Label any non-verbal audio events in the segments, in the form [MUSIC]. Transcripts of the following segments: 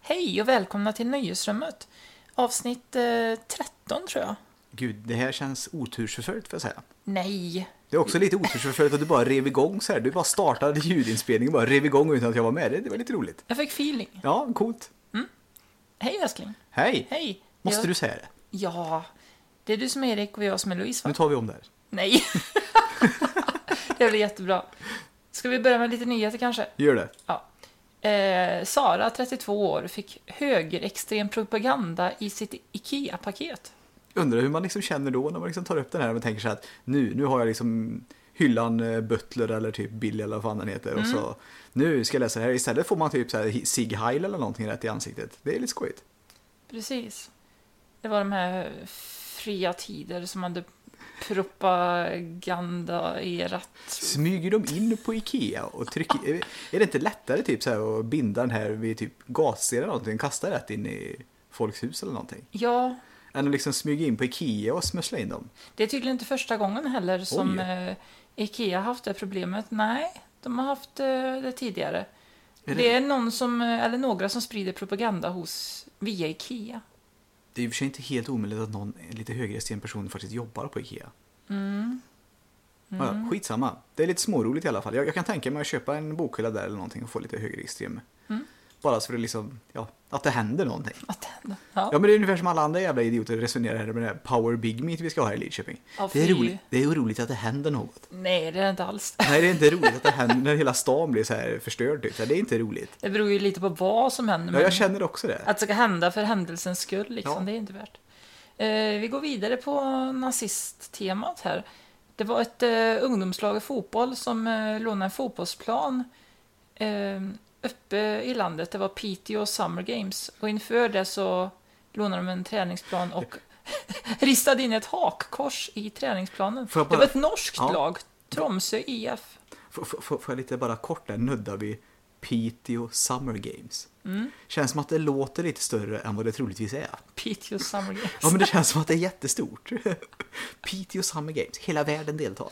Hej och välkomna till Nöjesrummet. Avsnitt eh, 13 tror jag. Gud, det här känns otursförföljt får jag säga. Nej, Det är också lite otursförföljt att du bara rev igång så här. Du bara startade ljudinspelningen och bara rev igång utan att jag var med. Det, det var lite roligt. jag fick feeling. Ja, coolt. Hej älskling. Hej! Hej. Måste jag... du säga det? Ja, det är du som är Erik och jag som är Louise va? Nu tar vi om det här. Nej. [LAUGHS] [LAUGHS] det blir jättebra. Ska vi börja med lite nyheter kanske? Gör det. Ja. Eh, Sara, 32 år, fick högerextrem propaganda i sitt IKEA-paket. Undrar hur man liksom känner då när man liksom tar upp den här och tänker sig att nu, nu har jag liksom hyllan eh, Butler eller typ Billy eller vad fan den heter. Och så nu ska jag läsa det här. Istället får man typ så här Sig Heil eller någonting rätt i ansiktet. Det är lite skojigt. Precis. Det var de här fria tider som hade propagandaerat. Smyger de in på Ikea och trycker... [LAUGHS] Är det inte lättare typ så här att binda den här vid typ gatsten eller någonting? Kasta rätt in i folks hus eller någonting? Ja, Än att liksom smyga in på Ikea och smussla in dem? det är tydligen inte första gången heller som Oj. eh, IKEA haft det problemet. Nej, de har haft eh, det tidigare. Är det... det- är någon som, eh, eller några som sprider propaganda hos, via IKEA. Det är i och för sig inte helt omöjligt att någon lite högerextrem person faktiskt jobbar på Ikea. Mm. Ja, ja, skitsamma. Det är lite småroligt i alla fall. Jag, jag kan tänka mig att köpa en bokhylla där eller någonting och få lite högerextrem. Mm. Bara så för att liksom, ja, att det händer någonting. Att, ja. Ja men det är ungefär som alla andra jävla idioter resonerar här med det här Power Big Meet vi ska ha här i Lidköping. Ja, det, är roligt, det är roligt att det händer något. Nej, det är det inte alls. Nej det är inte roligt att det händer när hela stan blir så här förstörd typ. Det är inte roligt. Det beror ju lite på vad som händer. Ja, jag känner också det. Att det ska hända för händelsens skull, liksom, Ja. det är inte värt. Eh, vi går vidare på nazisttemat här. Det var ett eh, ungdomslag i fotboll som eh, lånade en fotbollsplan uppe i landet. Det var Piteå Summer Games. Och inför det så lånade de en träningsplan och [LAUGHS] ristade in ett hakkors i träningsplanen. Jag Det bara- var ett norskt Ja. lag, Tromsö IF. Får jag lite bara kort där nudda vid Piteå Summer Games. Mm. Känns som att det låter lite större än vad det troligtvis är. Piteå Summer Games. Ja men det känns som att det är jättestort. [LAUGHS] Piteå Summer Games, hela världen deltar.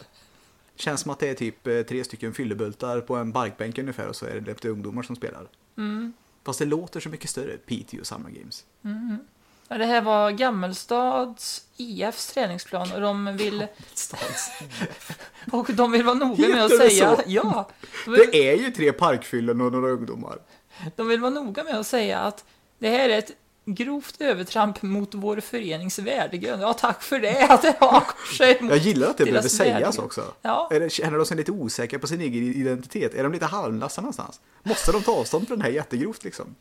Känns som att det är typ eh, tre stycken fyllebultar på en barkbänk ungefär och så är det lite ungdomar som spelar. Mm. Fast det låter så mycket större, Piteå Summer Games. Ja, det här var Gammelstads IFs träningsplan och de vill, [LAUGHS] och de vill vara noga med att säga... så? Ja, de vill, Det är ju tre parkfyllen och några ungdomar. de vill vara noga med att säga att det här är ett grovt övertramp mot vår förenings värdegrund. Ja, tack för det, att det har korset mot Jag gillar att det behöver sägas värdegrund. också. Ja. Är det, känner de sig lite osäkra på sin egen identitet? Är de lite halvnassa någonstans? Måste de ta avstånd från det här jättegrovt liksom?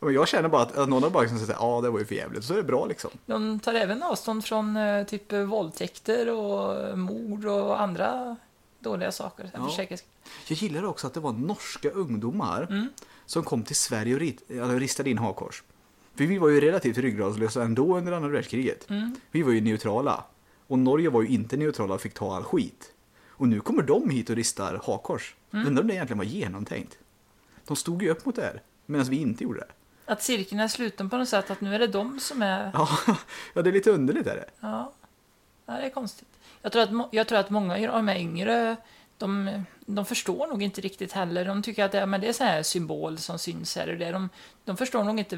Jag känner bara att, att någon har bara liksom sagt ja det var ju för jävligt, så är det bra liksom. De tar även avstånd från eh, typ eh, våldtäkter och eh, mord och andra dåliga saker. Ja. För säkerhets- Jag gillar också att det var norska ungdomar Mm. som kom till Sverige och rit, eller ristade in hakkors. För vi var ju relativt ryggradslösa ändå under andra världskriget. Mm. Vi var ju neutrala. Och Norge var ju inte neutrala och fick ta all skit. Och nu kommer de hit och ristar hakkors. Mm. Undrar om det egentligen var genomtänkt. De stod ju upp mot det här, medan vi inte gjorde det. Att cirkeln är sluten på något sätt, att nu är det de som är... [LAUGHS] Ja, det är lite underligt är det. Ja, ja det är konstigt. Jag tror att, jag tror att många av de här yngre, de, de förstår nog inte riktigt heller. De tycker att det, men det är så här symbol som syns här och där. De, de förstår nog inte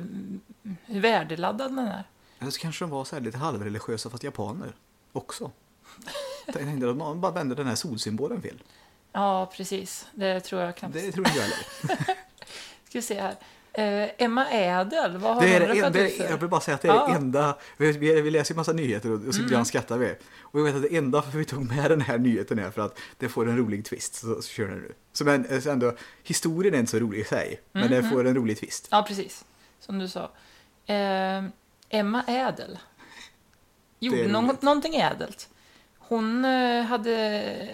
hur värdeladdad den är. Eller så kanske de var så här lite halvreligiösa fast japaner också. Man bara vände den här solsymbolen fel. Ja, precis. Det tror jag knappt. Det tror jag heller. [LAUGHS] Ska vi se här. Eh, Emma Ädel, vad har Det är hon råkat ut för? jag vill bara säga att det är Ja. det enda, vi, vi läser ju massa nyheter och, och så ibland skrattar vi. Och jag vet att det enda för vi tog med den här nyheten är för att det får en rolig twist. Så, så kör den nu. Så men så ändå, historien är inte så rolig i sig, men det får en rolig twist. Ja, precis. Som du sa. Eh, Emma Ädel är något, någonting ädelt. Hon eh, hade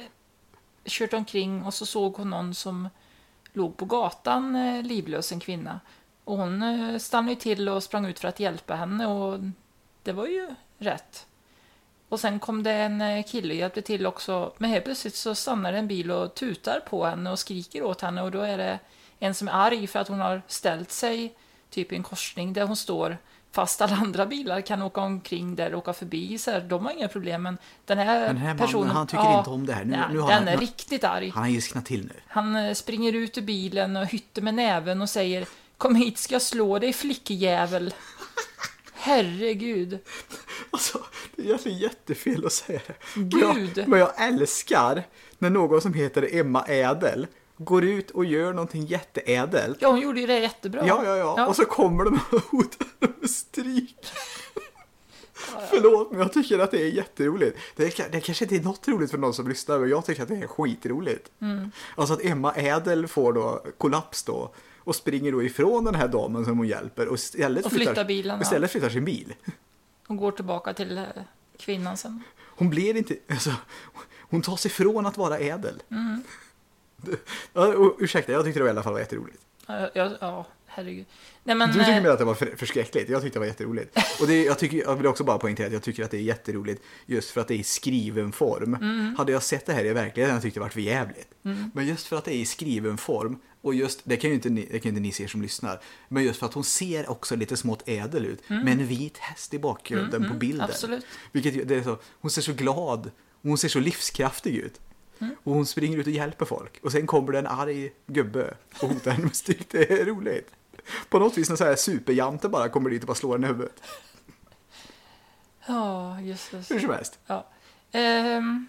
kört omkring och så såg hon någon som låg på gatan, eh, livlös, en kvinna. Och hon eh, stannade ju till och sprang ut för att hjälpa henne och det var ju rätt. Och sen kom det en eh, kille och hjälpte till också. Men helt plötsligt så stannar en bil och tutar på henne och skriker åt henne och då är det en som är arg för att hon har ställt sig typ i en korsning där hon står Fast alla andra bilar kan åka omkring där och åka förbi. Så här, de har inga problem. Men den här, Den här mannen, personen... han tycker inte om det här. Nu- nej, nu har den han- är riktigt arg. Han har ilsknat till nu. Han eh, springer ut ur bilen och hytter med näven och säger Kom hit ska jag slå dig flickjävel. [LAUGHS] Herregud. Alltså, det är egentligen jättefel att säga det. Gud. Jag, men jag älskar när någon som heter Emma Ädel går ut och gör någonting jätteädelt. Ja, hon gjorde ju det jättebra. Ja, ja, ja. Och så kommer de och hotar med stryk. [LAUGHS] Förlåt, men jag tycker att det är jätteroligt. Det, är, det kanske inte är något roligt för någon som lyssnar, men jag tycker att det är skitroligt. Mm. Alltså att Emma Ädel får då kollaps då och springer då ifrån den här damen som hon hjälper och istället Och flyttar bilen, ja. istället flyttar sin bil. Hon går tillbaka till eh, kvinnan sen. Hon blir inte, alltså, hon tar sig ifrån att vara ädel. Mm. [LAUGHS] Ursäkta, jag tyckte det i alla fall var jätteroligt. Ja, ja, ja herregud. Nej, men, Du tycker eh, mer att det var för, förskräckligt, jag tyckte det var jätteroligt. Och det, jag, tycker, jag vill också bara poängtera att jag tycker att det är jätteroligt just för att det är i skriven form. Mm. Hade jag sett det här i verkligheten hade jag tyckt det varit för jävligt. Men just för att det är i skriven form, och just, det kan ju inte ni, det kan inte ni se som lyssnar, men just för att hon ser också lite smått ädel ut, med en vit häst i bakgrunden på bilden. Mm. absolut. Vilket, det är så, hon ser så glad, hon ser så livskraftig ut. Mm. Och hon springer ut och hjälper folk. Och sen kommer det en arg gubbe och hotar henne med stryk. Det är roligt. På något vis när så här superjante bara kommer dit och bara slår henne i huvudet. Ja, just det. Hur som helst. Ja. Ehm,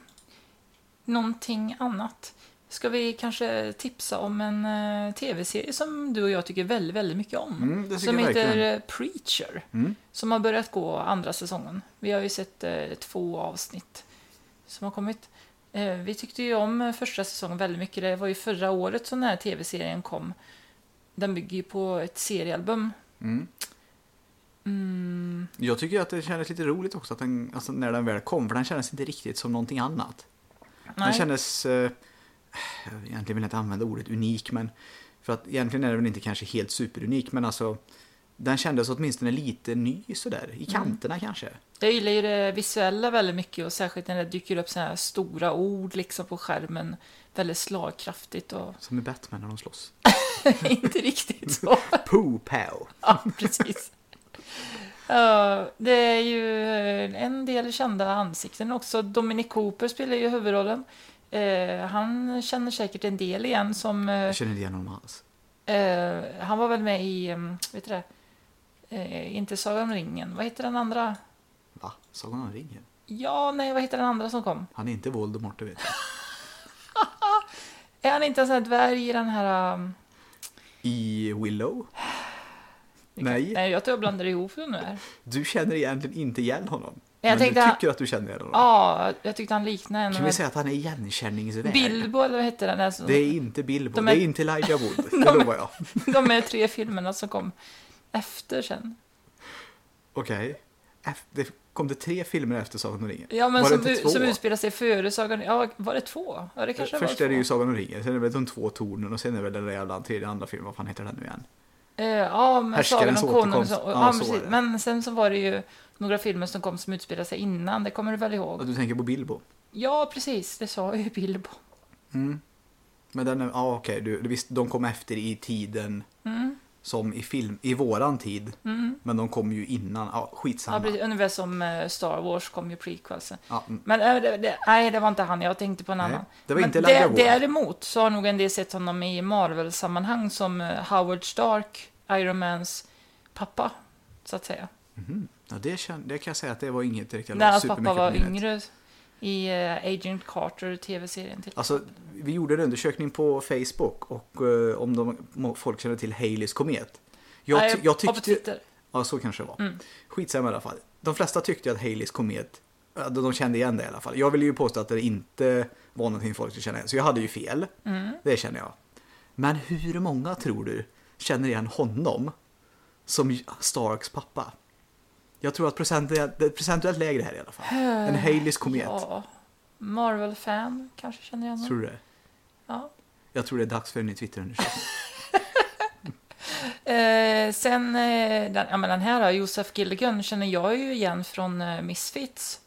någonting annat. Ska vi kanske tipsa om en eh, tv-serie som du och jag tycker väldigt, väldigt mycket om? Mm, som heter verkligen. eh, Preacher. Mm. Som har börjat gå andra säsongen. Vi har ju sett eh, två avsnitt som har kommit. Eh, vi tyckte ju om eh, första säsongen väldigt mycket. Det var ju förra året som den här tv-serien kom. Den bygger ju på ett seriealbum. Mm. Mm, Jag tycker att det kändes lite roligt också att den, alltså när den väl kom, för den kändes inte riktigt som någonting annat. Den nej. kändes, eh, egentligen vill jag inte använda ordet unik, men för att egentligen är den väl inte kanske helt superunik, men alltså den kändes åtminstone lite ny sådär, i kanterna kanske. Jag gillar ju det visuella väldigt mycket och särskilt när det dyker upp så här stora ord liksom på skärmen. Väldigt slagkraftigt och Som i Batman när de slåss. [LAUGHS] inte riktigt så. [LAUGHS] Poo pow. [LAUGHS] Ja, precis. Ja, det är ju en del kända ansikten också. Dominic Cooper spelar ju huvudrollen. Eh, han känner säkert en del igen som... Eh, Jag känner inte igen honom alls. eh, han var väl med i, eh, vet du det? Eh, inte Sagan om ringen. Vad heter den andra? Va? Sagan om ringen? Ja, nej, vad heter den andra som kom? Han är inte Voldemort, det vet jag. [LAUGHS] Är han inte en sån här dvärg i den här... Um, I Willow? Nej, nej, jag tror jag blandar ihop dem nu här. du känner egentligen inte igen honom. Jag men du tycker att du känner igen honom. Ja, jag tyckte han liknade en... Kan vi säga att han är igenkänningsvärd? Bilbo, eller vad hette den? Som, Det är inte Bilbo, De det är- är inte Elijah Wood, [LAUGHS] det De- lovar jag. De är tre filmerna som kom efter sen. Okej. Det kom det tre filmer efter Sagan om ringen? Ja, men Var som, som utspelar sig före Sagan Ja, var det två? Ja, det kanske Först var är det ju. Sagan om ringen, sen är det väl de två tornen och sen är det väl den där jävla tredje andra filmen, vad fan heter den nu igen? Eh, ja, men Sagan om konungen. Ja, ja, precis. Men sen så var det ju några filmer som kom som utspelade sig innan. Det kommer du väl Och ihåg? du tänker på Bilbo? Ja, precis. Det sa ju Bilbo. Mm. Men den är, ja okej, du, du visst, de kom efter i tiden Mm, som i film, i våran tid. mm. Men de kom ju innan, ja Ja, skitsamma. precis. Ungefär som eh, Star Wars kom ju prequelsen. Ja, mm. Men äh, det, det, nej, det var inte han. Jag tänkte på en Nej, annan. det var Men inte Wood. Däremot så har nog en del sett honom i Marvel-sammanhang som eh, Howard Stark, Iron Mans pappa, så att säga. Mhm. ja det, det kan jag säga att det var inget jag När hans pappa var minnet. yngre i eh, Agent Carter, tv-serien till. Alltså, vi gjorde en undersökning på Facebook och eh, om de, folk känner till Haleys komet. Jag, Nej, jag och på tyckte... Twitter. Ja, så kanske det var. Mm. Skitsamma i alla fall. De flesta tyckte att Haleys komet, de kände igen det i alla fall. Jag ville ju påstå att det inte var någonting folk skulle känna igen, så jag hade ju fel. Mm. Det känner jag. Men hur många tror du känner igen honom som Starks pappa? Jag tror att procentuellt, det är procentuellt lägre här i alla fall. En Haleys komet. Ja, Marvel-fan kanske känner igen honom. Tror du det? Ja. Jag tror det är dags för en ny Twitterundersökning. [LAUGHS] Eh, sen, eh, den, ja, men den här, Josef Gilligan, känner jag ju igen från eh, Misfits.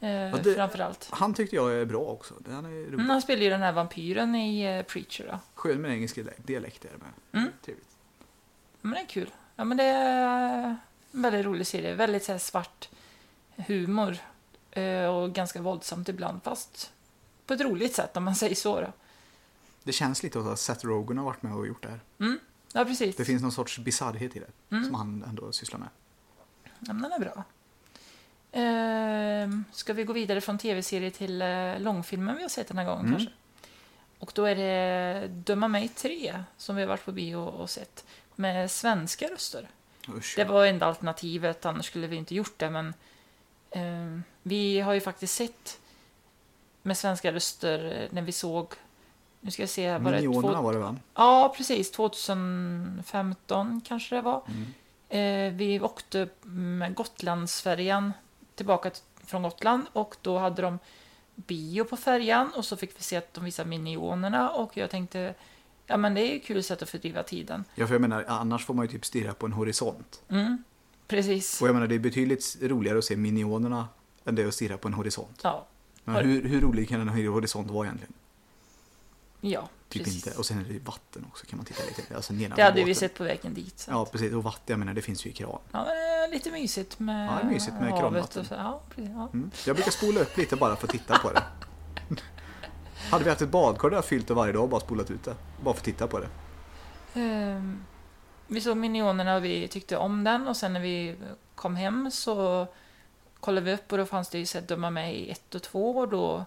Eh, det- framförallt. Han tyckte jag är bra också. Han är rolig. Mm, han spelar ju den här vampyren i eh, Preacher. Då. Skön med engelsk dialekt är det med. Mm. Trevligt. Ja, Men det är kul. Ja, men det är väldigt rolig serie. Väldigt så här, svart humor. Eh, och ganska våldsamt ibland, fast på ett roligt sätt om man [LAUGHS] säger så. Då. Det känns lite att Seth Rogen har varit med och gjort det här. Mm. Ja, precis. Det finns någon sorts bisarrhet i det. Mm. Som han ändå sysslar med. Ja, men den är bra. Ehm, ska vi gå vidare från tv-serie till eh, långfilmen vi har sett den här gången Mm. kanske? Och då är det Döma mig 3 som vi har varit på bio och sett med svenska röster. Usch. Det var enda alternativet, annars skulle vi inte gjort det. Men ehm, vi har ju faktiskt sett med svenska röster eh, när vi såg, nu ska jag se, var det Minionerna två, var det va? Ja, precis. 2015 kanske det var. Mm. Eh, vi åkte med Gotlandsfärjan tillbaka från Gotland och då hade de bio på färjan och så fick vi se att de visade Minionerna och jag tänkte ja men det är ju kul sätt att fördriva tiden. Ja, för jag menar, annars får man ju typ stirra på en horisont. Mm, precis. Och jag menar, det är betydligt roligare att se minionerna än det att stirra på en horisont. Ja, Men hur, hur rolig kan en horisont vara egentligen? ja Typ precis. inte. Och sen är det ju vatten också, kan man titta lite. Alltså Det hade vi båten. sett på vägen dit. Ja, precis. Och vatten, jag menar, det finns ju i kran. Ja, men är lite mysigt med, Ja, det är mysigt med kranvatten. Och så. Ja, precis, ja. Mm. Jag brukar spola upp lite bara för att titta på det. [LAUGHS] Hade vi haft ett badkar där jag fyllt det varje dag och bara spolat ut det. Bara för att titta på det. Ehm, vi såg Minionerna och vi tyckte om den och sen när vi kom hem så kollade vi upp och då fanns det ju sett Döma mig 1 och 2 och då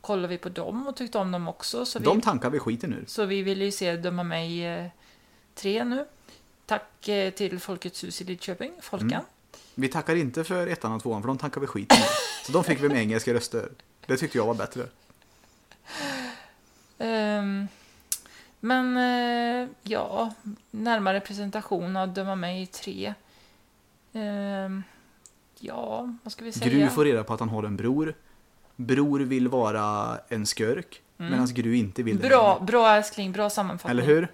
kollade vi på dem och tyckte om dem också. Så, De vi, tankar vi skiten nu. så vi ville ju se Döma mig eh, 3 nu. Tack eh, till Folkets hus i Lidköping, Folkan. Mm. Vi tackar inte för ettan och tvåan för de tankar vi skiten nu. Så de fick vi med engelska röster. Det tyckte jag var bättre. Ehm, men eh, ja, närmare presentation av Döma mig 3. Ehm, ja, vad ska vi säga? Gru får reda på att han har en bror. Bror vill vara en skörk. Medan Gru inte vill det. Mm. Bra, bra älskling, bra sammanfattning. Eller hur?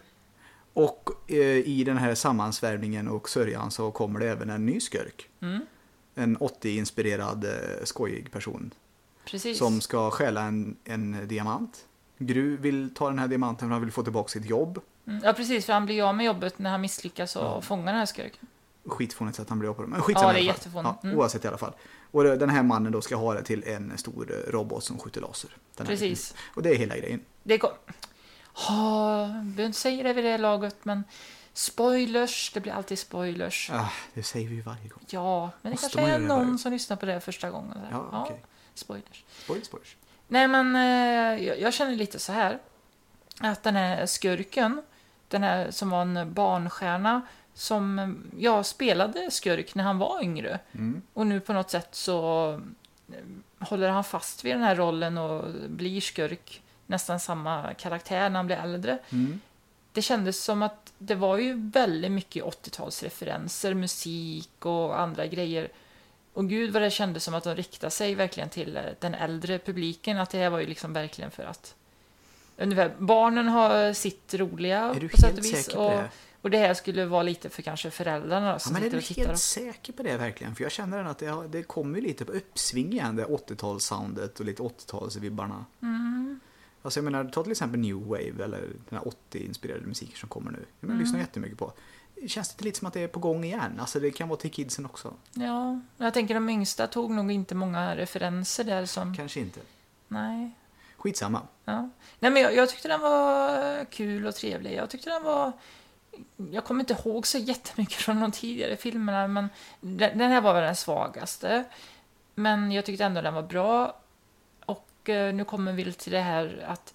Och eh, i den här sammansvärjningen och sörjan så kommer det även en ny skurk. Mm, En 80-inspirerad eh, skojig person. precis. Som ska stjäla en, en diamant. Gru vill ta den här diamanten för han vill få tillbaka sitt jobb. Mm, ja, precis, för han blir av med jobbet när han misslyckas och Ja. fångar den här skurken. Skitfånigt att han blir av på det. Men skitsamma Ja, det är i alla fall. jättefånigt. Ja, Mm. Oavsett i alla fall. Och den här mannen då ska ha det till en stor eh, robot som skjuter laser. Den här Precis. Och det är hela grejen. Det kom... Oh, jag behöver inte säga det vid det laget, men spoilers, det blir alltid spoilers. Ah, det säger vi ju varje gång. Ja, men det Måste kanske är någon som lyssnar på det första gången. Ja, okej. spoilers. Spoilers, spoilers. Nej, men eh, jag, jag känner lite så här. Att den här skurken, den här som var en barnstjärna, som jag spelade skurk när han var yngre. Mm. Och nu på något sätt så eh, håller han fast vid den här rollen och blir skurk. Nästan samma karaktär när han blir äldre. Mm. Det kändes som att det var ju väldigt mycket 80-talsreferenser, musik och andra grejer. Och gud vad det kändes som att de riktade sig verkligen till eh, den äldre publiken. Att det här var ju liksom verkligen för att ungefär, barnen har sitt roliga Är du på sätt och helt vis. säker på och, det? och det här skulle vara lite för kanske föräldrarna då, Ja, som men är sitter du och tittar. helt och- säker på det verkligen? För jag känner att det, det kommer lite på uppsving igen, det 80-talssoundet och lite 80-talsvibbarna. Mm. Alltså jag menar, ta till exempel New Wave eller den här 80-inspirerade musiken som kommer nu. Jag menar, lyssnar jättemycket på. Känns det lite som att det är på gång igen? Alltså det kan vara till kidsen också. Ja, jag tänker de yngsta tog nog inte många referenser där som... Kanske inte. Nej. Skitsamma. Ja. Nej, men jag, jag tyckte den var kul och trevlig. Jag tyckte den var... Jag kommer inte ihåg så jättemycket från de tidigare filmerna, men den, den här var väl den svagaste. Men jag tyckte ändå den var bra. Och eh, nu kommer vi till det här att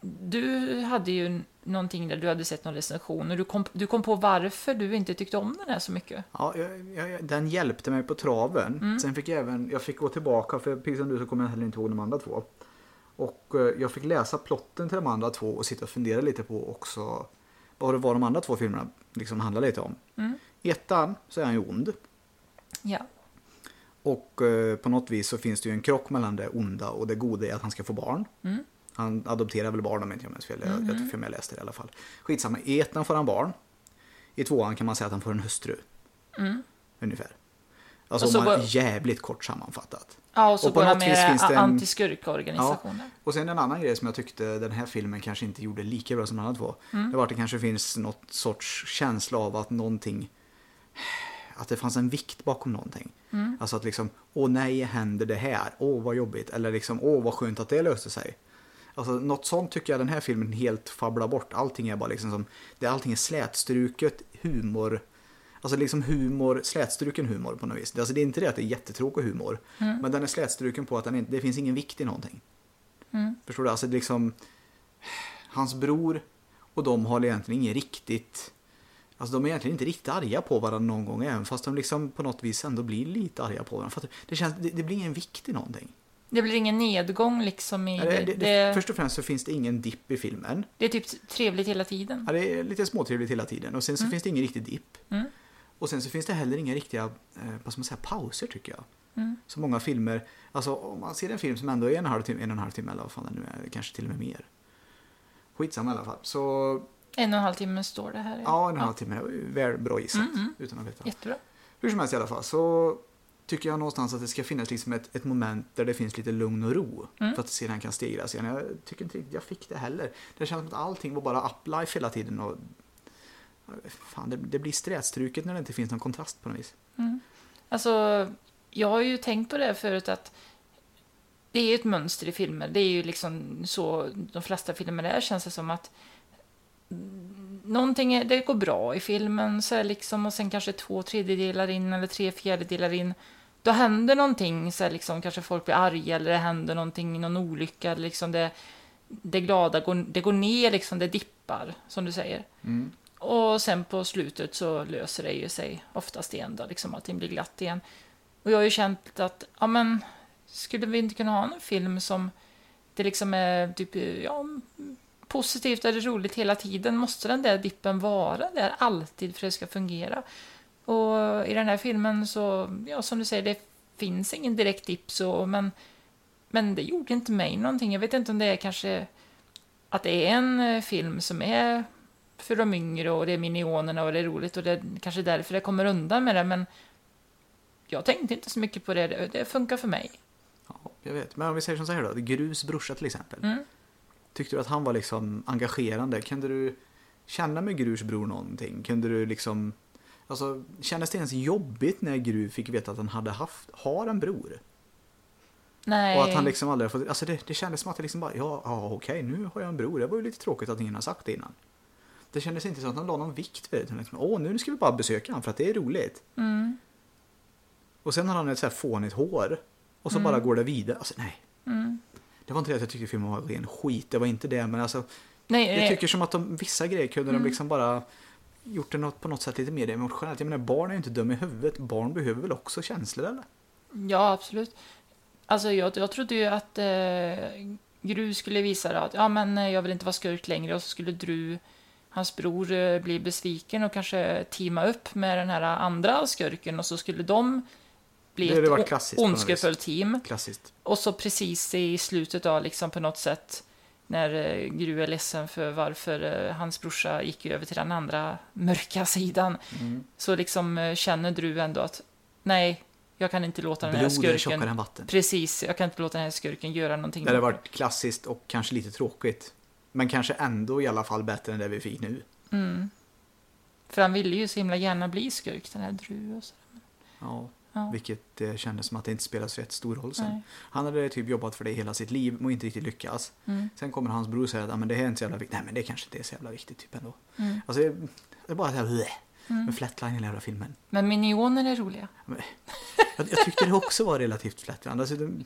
du hade ju någonting där du hade sett någon recension och du kom, du kom på varför du inte tyckte om den här så mycket. Ja, jag, jag, den hjälpte mig på traven. Mm. Sen fick jag även, jag fick gå tillbaka för precis som du så kommer jag heller inte ihåg de andra två. Och eh, jag fick läsa plotten till de andra två och sitta och fundera lite på också vad det var de andra två filmerna liksom handlade lite om. Mm. I ettan så är han ju ond. Ja. Och eh, på något vis så finns det ju en krock mellan det onda och det goda i att han ska få barn. Mm. Han adopterar väl barn om inte jag minns fel. Jag, jag Mm. tror för mig jag läste det i alla fall. Skitsamma, i ettan får han barn. I tvåan kan man säga att han får en hustru. Mm. Ungefär. Alltså Och så man går- jävligt kort sammanfattat. Ja, och så Och på går han med en- antiskurkorganisationer. Och sen en annan grej som jag tyckte den här filmen kanske inte gjorde lika bra som de andra två. Mm. Det var att det kanske finns något sorts känsla av att någonting att det fanns en vikt bakom någonting. Mm. Alltså att liksom, åh nej, händer det här? Åh vad jobbigt. Eller liksom, åh vad skönt att det löste sig. Alltså något sånt tycker jag den här filmen helt fabblar bort. Allting är bara liksom som, det, allting är slätstruket, humor. Alltså liksom humor, slätstruken humor på något vis. Alltså det är inte det att det är jättetråkig humor. Mm. Men den är slätstruken på att den det finns ingen vikt i någonting. Mm. Förstår du? Alltså det är liksom, hans bror och de har egentligen ingen riktigt Alltså de är egentligen inte riktigt arga på varandra någon gång även fast de liksom på något vis ändå blir lite arga på varandra. För att det, känns, det, det blir ingen vikt i någonting. Det blir ingen nedgång liksom i... Det, Det, det, först och främst så finns det ingen dipp i filmen. det är typ trevligt hela tiden. Ja, det är lite småtrevligt hela tiden och sen så finns det ingen riktig dipp. Mm. Och sen så finns det heller inga riktiga, eh, vad ska man säga, pauser tycker jag. Mm. Så många filmer, alltså om man ser en film som ändå är en och en och en halv timme eller vad fan det nu är, kanske till och med mer. Skitsamma i alla fall. Så En och en halv timme står det här. ja, en och en halv timme, väl bra gissat. Mm, mm. Utan att veta. Jättebra. Hur som helst i alla fall så tycker jag någonstans att det ska finnas liksom ett, ett moment där det finns lite lugn och ro. Mm. För att sedan kan stegras igen. Jag tycker inte jag fick det heller. Det känns som att allting var bara uplife hela tiden. Och, fan, det, det blir strätstruket när det inte finns någon kontrast på något vis. Mm. Alltså, jag har ju tänkt på det förut att det är ju ett mönster i filmer. Det är ju liksom så de flesta filmer är, känns det som att någonting är, det går bra i filmen så liksom, och sen kanske två tredjedelar in eller tre fjärdedelar in då händer någonting, så liksom, kanske folk blir arga eller det händer någonting, någon olycka, liksom det, det glada går, det går ner, liksom, det dippar, som du säger. Mm. Och sen på slutet så löser det ju sig oftast igen då, liksom allting blir glatt igen. Och jag har ju känt att, ja men, skulle vi inte kunna ha en film som det liksom är typ, ja, positivt eller roligt hela tiden? Måste den där dippen vara där alltid för att det ska fungera? Och i den här filmen så, ja som du säger, det finns ingen direkt dipp så, men, men det gjorde inte mig någonting. Jag vet inte om det är kanske att det är en eh, film som är för de yngre och det är minionerna och det är roligt och det är kanske därför det kommer undan med det, men jag tänkte inte så mycket på det. Det, det funkar för mig. Ja, jag vet. Men om vi säger som så här då. Grus brorsa till exempel. Mm. Tyckte du att han var liksom engagerande? Kunde du känna med Grus bror någonting? Kunde du liksom... Alltså, kändes det ens jobbigt när Gru fick veta att han hade haft, har en bror? Nej. Och att han liksom aldrig fått, alltså det, det kändes som att det liksom bara, ja, ja okej, nu har jag en bror. Det var ju lite tråkigt att ingen har sagt det innan. Det kändes inte som att han la någon vikt vid det. utan Liksom, Åh, nu ska vi bara besöka honom för att det är roligt. Mm. Och sen har han ett så här fånigt hår. Och så Mm. bara går det vidare. Alltså nej. Mm. Det var inte det att jag tyckte filmen var ren skit. Det var inte det. Men alltså, Nej, jag nej. tycker som att de, vissa grejer kunde Mm. de liksom bara gjort det något, på något sätt lite mer emotionellt. Jag menar, barn är ju inte dum i huvudet. Barn behöver väl också känslor eller? Ja, absolut. Alltså, jag, jag trodde ju att eh, Gru skulle visa det, att ja, men eh, jag vill inte vara skurk längre och så skulle Dru, hans bror, eh, bli besviken och kanske teama upp med den här andra skurken och så skulle de bli Det ett klassiskt ondskefullt team. Klassiskt. Och så precis i slutet då, liksom på något sätt, när eh, Gru är ledsen för varför eh, hans brorsa gick över till den andra mörka [LAUGHS] sidan, Mm. så liksom eh, känner Dru ändå att nej, jag kan inte låta den här Blod skurken... än vatten. Precis, jag kan inte låta den här skurken göra någonting. Det hade varit klassiskt och kanske lite tråkigt. Men kanske ändå i alla fall bättre än det vi fick nu. Mm. För han ville ju så himla gärna bli skurk, den här Dru och så. Ja, Ja. vilket eh, kändes som att det inte spelade så jättestor roll sen. Nej. Han hade typ jobbat för det hela sitt liv och inte riktigt lyckats. Mm. Sen kommer hans bror och säger att ah, men det här är inte så jävla viktigt. Nej men det kanske inte är så jävla viktigt typ ändå. Mm. Alltså det är bara så här bleh, Mm. med flatline i hela jävla filmen. Men minioner är roliga. Jag, jag tyckte det också var relativt flatline. Alltså, de,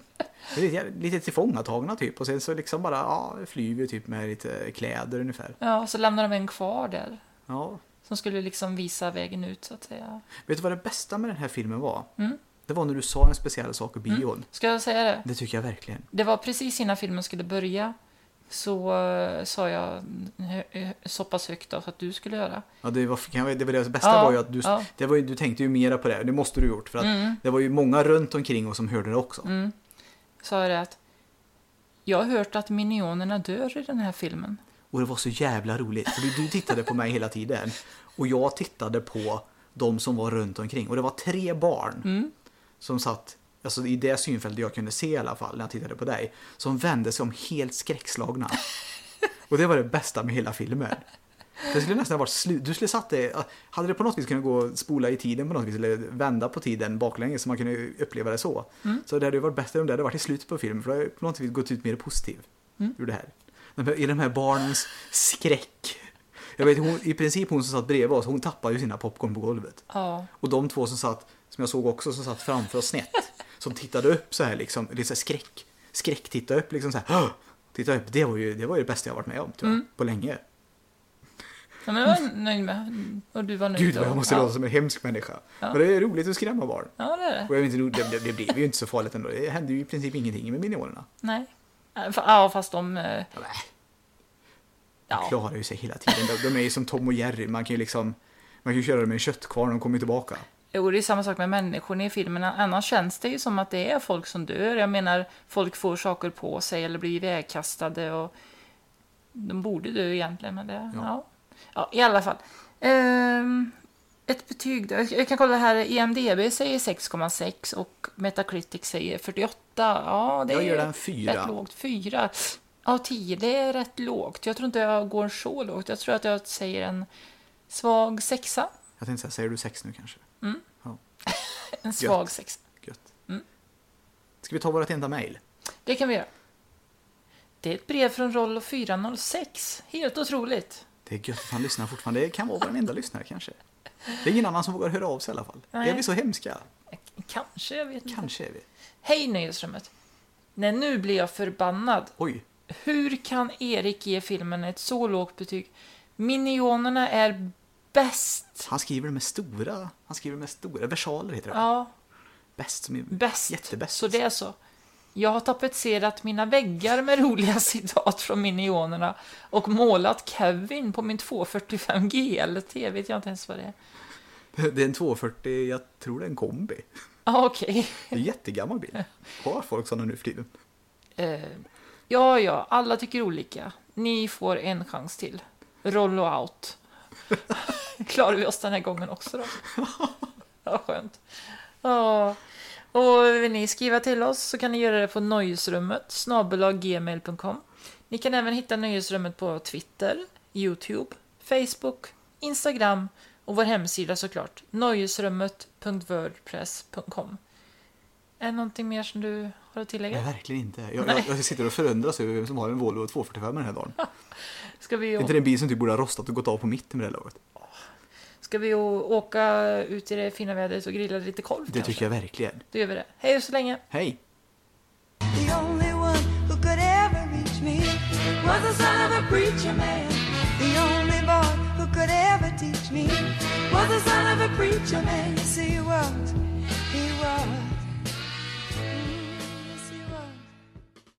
lite, lite tillfångatagna typ och sen så liksom bara ja, flyger typ med lite kläder ungefär. Ja, så lämnar de en kvar där. Ja. Som skulle liksom visa vägen ut, så att säga. Vet du vad det bästa med den här filmen var? Mm. Det var när du sa en speciell sak i bion. Ska jag säga det? Det tycker jag verkligen. Det var precis innan filmen skulle börja. Så eh, sa jag hö- hö- så pass högt då, så att du skulle höra. Ja, det, var, det, var det bästa Ja, var ju att du, ja. det var du tänkte ju mera på det. Det måste du gjort. För att Mm. det var ju många runt omkring oss som hörde det också. Mm. Sa jag det att jag har hört att minionerna dör i den här filmen. Och det var så jävla roligt. För du, du tittade på mig hela tiden. Och jag tittade på de som var runt omkring. Och det var tre barn Mm. som satt, alltså i det synfältet jag kunde se i alla fall när jag tittade på dig. Som vände sig om helt skräckslagna. Och det var det bästa med hela filmen. Det skulle nästan varit slut. Du skulle satt det, hade det på något vis kunnat gå och spola i tiden på något vis eller vända på tiden baklänges så man kunde uppleva det så. Mm. Så det hade varit bättre om det hade varit i slutet på filmen för då hade det på något vis gått ut mer positiv Mm. ur det här. I de här barnens skräck. Jag vet, hon, i princip hon som satt bredvid oss, hon tappade ju sina popcorn på golvet. Ja. Och de två som satt, som jag såg också, som satt framför oss snett. Som tittade upp så här liksom, lite så här skräck. Skräck tittade upp liksom så här. Titta upp, det var ju det, var ju det bästa jag varit med om tror jag, Mm. på länge. ja men jag var nöjd med. Och du var nöjd. Gud jag och- måste ja. låta som en hemsk människa. Ja. Men det är roligt att skrämma barn. Ja, det är det. Och jag vet inte, det, det, det blev ju inte så farligt ändå. Det hände ju i princip ingenting med minionerna. Nej. Ja, fa- Ja, fast de... eh, Ja, Ja. klarar ju sig hela tiden. De, de är ju som Tom och Jerry. Man kan ju liksom man kan ju köra dem med en köttkvarn och de kommer tillbaka. Jo, det är samma sak med människorna i filmen. Annars känns det ju som att det är folk som dör. Jag menar, folk får saker på sig eller blir ivägkastade och de borde dö egentligen, men det... Ja, Ja. ja. i alla fall. Ehm, ett betyg då. Jag kan kolla här. IMDB säger 6,6 och Metacritic säger 48. Ja, det Jag ger den fyra. rätt lågt. 4 av 10, det är rätt lågt. Jag tror inte jag går så lågt. Jag tror att jag säger en svag sexa. Jag tänkte säga, säger du sex nu kanske? [LAUGHS] En svag sexa. Gött. Mm. Ska vi ta vårt enda mail? Det kan vi göra. Det är ett brev från Rollo 406. Helt otroligt. Det är gött att han lyssnar fortfarande. Det kan vara vår enda lyssnare kanske. Det är ingen annan som vågar höra av sig i alla fall. Nej. Är vi så hemska? Kanske, jag vet inte. Kanske är vi. Hej Nöjesrummet. Nej, nu blir jag förbannad. Oj, Hur kan Erik ge filmen ett så lågt betyg? Minionerna är bäst. han skriver med stora, han skriver med stora versaler heter det. Ja, Bäst som är bäst. jättebäst. Så det är så. Jag har tapetserat mina väggar med roliga [LAUGHS] citat från Minionerna och målat Kevin på min 245 GLT. Vet jag inte ens vad det är. Det är en 240, jag tror det är en kombi. Ah, Okej. Det är en jättegammal bil. [LAUGHS] Har folk sådana nu för tiden? Eh, ja, ja, alla tycker olika. Ni får en chans till. Rollo out. [LAUGHS] Klarar vi oss den här gången också då? Ja, skönt. Ja. Och vill ni skriva till oss så kan ni göra det på nöjesrummet snabelaggmail.com. Ni kan även hitta nöjesrummet på Twitter, Youtube, Facebook, Instagram och vår hemsida såklart, nöjesrummet.wordpress.com. Är det någonting mer som du har att tillägga? Nej, verkligen inte. Jag, jag, jag sitter och förundras över vem som har en Volvo 245 den här dagen. [LAUGHS] Ska vi, Är inte det en bil som typ borde ha rostat och gått av på mitten med det här laget? Ska vi åka ut i det fina vädret och grilla lite korv Det kanske? tycker jag verkligen. Då gör vi det. Hej så länge! Hej! The only one who could ever reach me was the son of a preacher man. The only boy who could ever teach me was the son of a preacher man. Was. He was.